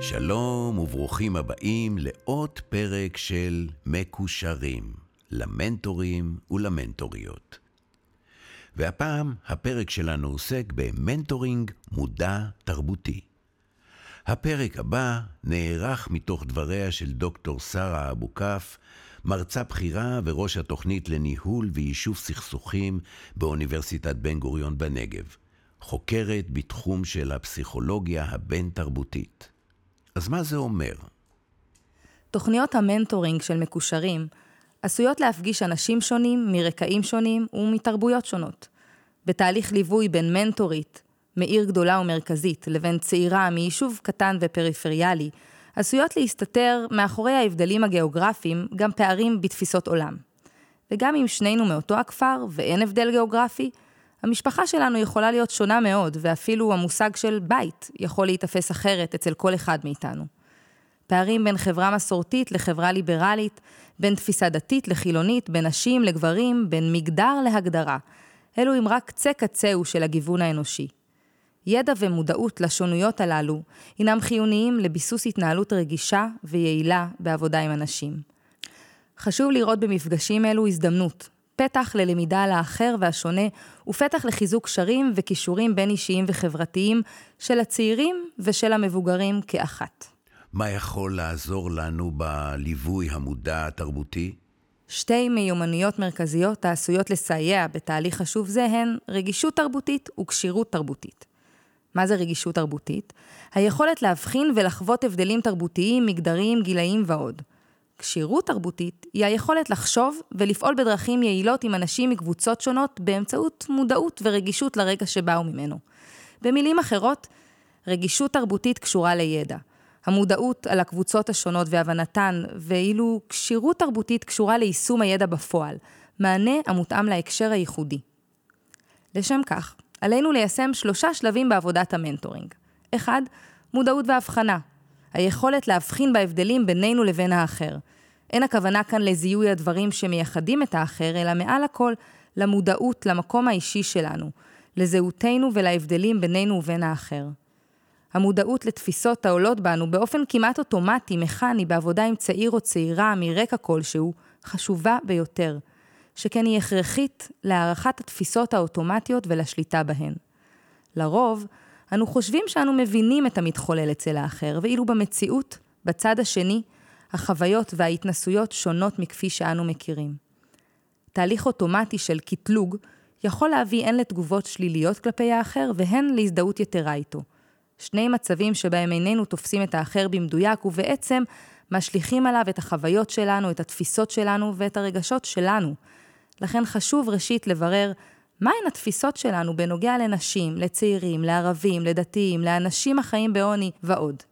שלום וברוכים הבאים לעוד פרק של מקושרים, למנטורים ולמנטוריות. והפעם הפרק שלנו עוסק במנטורינג מודע תרבותי. הפרק הבא נערך מתוך דבריה של דוקטור שרה אבוקף, מרצה בכירה וראש התוכנית לניהול ויישוב סכסוכים באוניברסיטת בן גוריון בנגב, חוקרת בתחום של הפסיכולוגיה הבין-תרבותית. אז מה זה אומר? תוכניות המנטורינג של מקושרים עשויות להפגיש אנשים שונים מרקעים שונים ומתרבויות שונות. בתהליך ליווי בין מנטורית, מעיר גדולה ומרכזית, לבין צעירה מיישוב קטן ופריפריאלי, עשויות להסתתר מאחורי ההבדלים הגיאוגרפיים גם פערים בתפיסות עולם. וגם אם שנינו מאותו הכפר ואין הבדל גיאוגרפי, המשפחה שלנו יכולה להיות שונה מאוד, ואפילו המושג של בית יכול להיתפס אחרת אצל כל אחד מאיתנו. פערים בין חברה מסורתית לחברה ליברלית, בין תפיסה דתית לחילונית, בין נשים לגברים, בין מגדר להגדרה. אלו הם רק קצה קצהו של הגיוון האנושי. ידע ומודעות לשונויות הללו הינם חיוניים לביסוס התנהלות רגישה ויעילה בעבודה עם אנשים. חשוב לראות במפגשים אלו הזדמנות, פתח ללמידה על האחר והשונה, ופתח לחיזוק קשרים וכישורים בין אישיים וחברתיים של הצעירים ושל המבוגרים כאחת. מה יכול לעזור לנו בליווי המודע התרבותי? שתי מיומנויות מרכזיות העשויות לסייע בתהליך חשוב זה הן רגישות תרבותית וכשירות תרבותית. מה זה רגישות תרבותית? היכולת להבחין ולחוות הבדלים תרבותיים, מגדריים, גילאיים ועוד. כשירות תרבותית היא היכולת לחשוב ולפעול בדרכים יעילות עם אנשים מקבוצות שונות באמצעות מודעות ורגישות לרגע שבאו ממנו. במילים אחרות, רגישות תרבותית קשורה לידע. המודעות על הקבוצות השונות והבנתן, ואילו כשירות תרבותית קשורה ליישום הידע בפועל, מענה המותאם להקשר הייחודי. לשם כך, עלינו ליישם שלושה שלבים בעבודת המנטורינג. אחד, מודעות והבחנה. היכולת להבחין בהבדלים בינינו לבין האחר. אין הכוונה כאן לזיהוי הדברים שמייחדים את האחר, אלא מעל הכל למודעות למקום האישי שלנו, לזהותנו ולהבדלים בינינו ובין האחר. המודעות לתפיסות העולות בנו באופן כמעט אוטומטי, מכני, בעבודה עם צעיר או צעירה מרקע כלשהו, חשובה ביותר, שכן היא הכרחית להערכת התפיסות האוטומטיות ולשליטה בהן. לרוב, אנו חושבים שאנו מבינים את המתחולל אצל האחר, ואילו במציאות, בצד השני, החוויות וההתנסויות שונות מכפי שאנו מכירים. תהליך אוטומטי של קטלוג יכול להביא הן לתגובות שליליות כלפי האחר והן להזדהות יתרה איתו. שני מצבים שבהם איננו תופסים את האחר במדויק ובעצם משליכים עליו את החוויות שלנו, את התפיסות שלנו ואת הרגשות שלנו. לכן חשוב ראשית לברר מהן התפיסות שלנו בנוגע לנשים, לצעירים, לערבים, לדתיים, לאנשים החיים בעוני ועוד.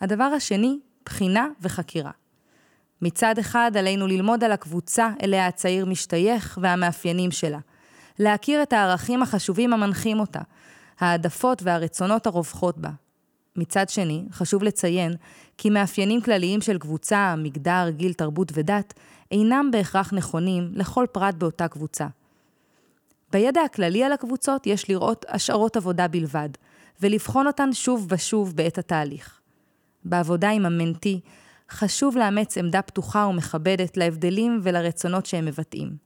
הדבר השני, בחינה וחקירה. מצד אחד, עלינו ללמוד על הקבוצה אליה הצעיר משתייך והמאפיינים שלה. להכיר את הערכים החשובים המנחים אותה, העדפות והרצונות הרווחות בה. מצד שני, חשוב לציין כי מאפיינים כלליים של קבוצה, מגדר, גיל, תרבות ודת, אינם בהכרח נכונים לכל פרט באותה קבוצה. בידע הכללי על הקבוצות יש לראות השערות עבודה בלבד, ולבחון אותן שוב ושוב בעת התהליך. בעבודה עם המנטי, חשוב לאמץ עמדה פתוחה ומכבדת להבדלים ולרצונות שהם מבטאים.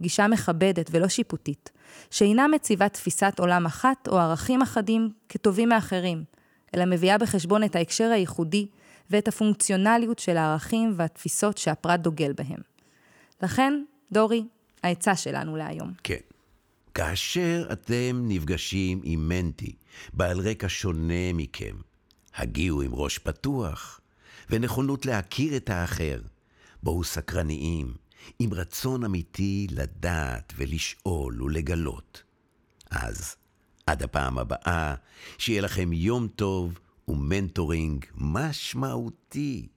גישה מכבדת ולא שיפוטית, שאינה מציבה תפיסת עולם אחת או ערכים אחדים כטובים מאחרים, אלא מביאה בחשבון את ההקשר הייחודי ואת הפונקציונליות של הערכים והתפיסות שהפרט דוגל בהם. לכן, דורי, העצה שלנו להיום. כן. כאשר אתם נפגשים עם מנטי, בעל רקע שונה מכם, הגיעו עם ראש פתוח ונכונות להכיר את האחר. בואו סקרניים, עם רצון אמיתי לדעת ולשאול ולגלות. אז, עד הפעם הבאה, שיהיה לכם יום טוב ומנטורינג משמעותי.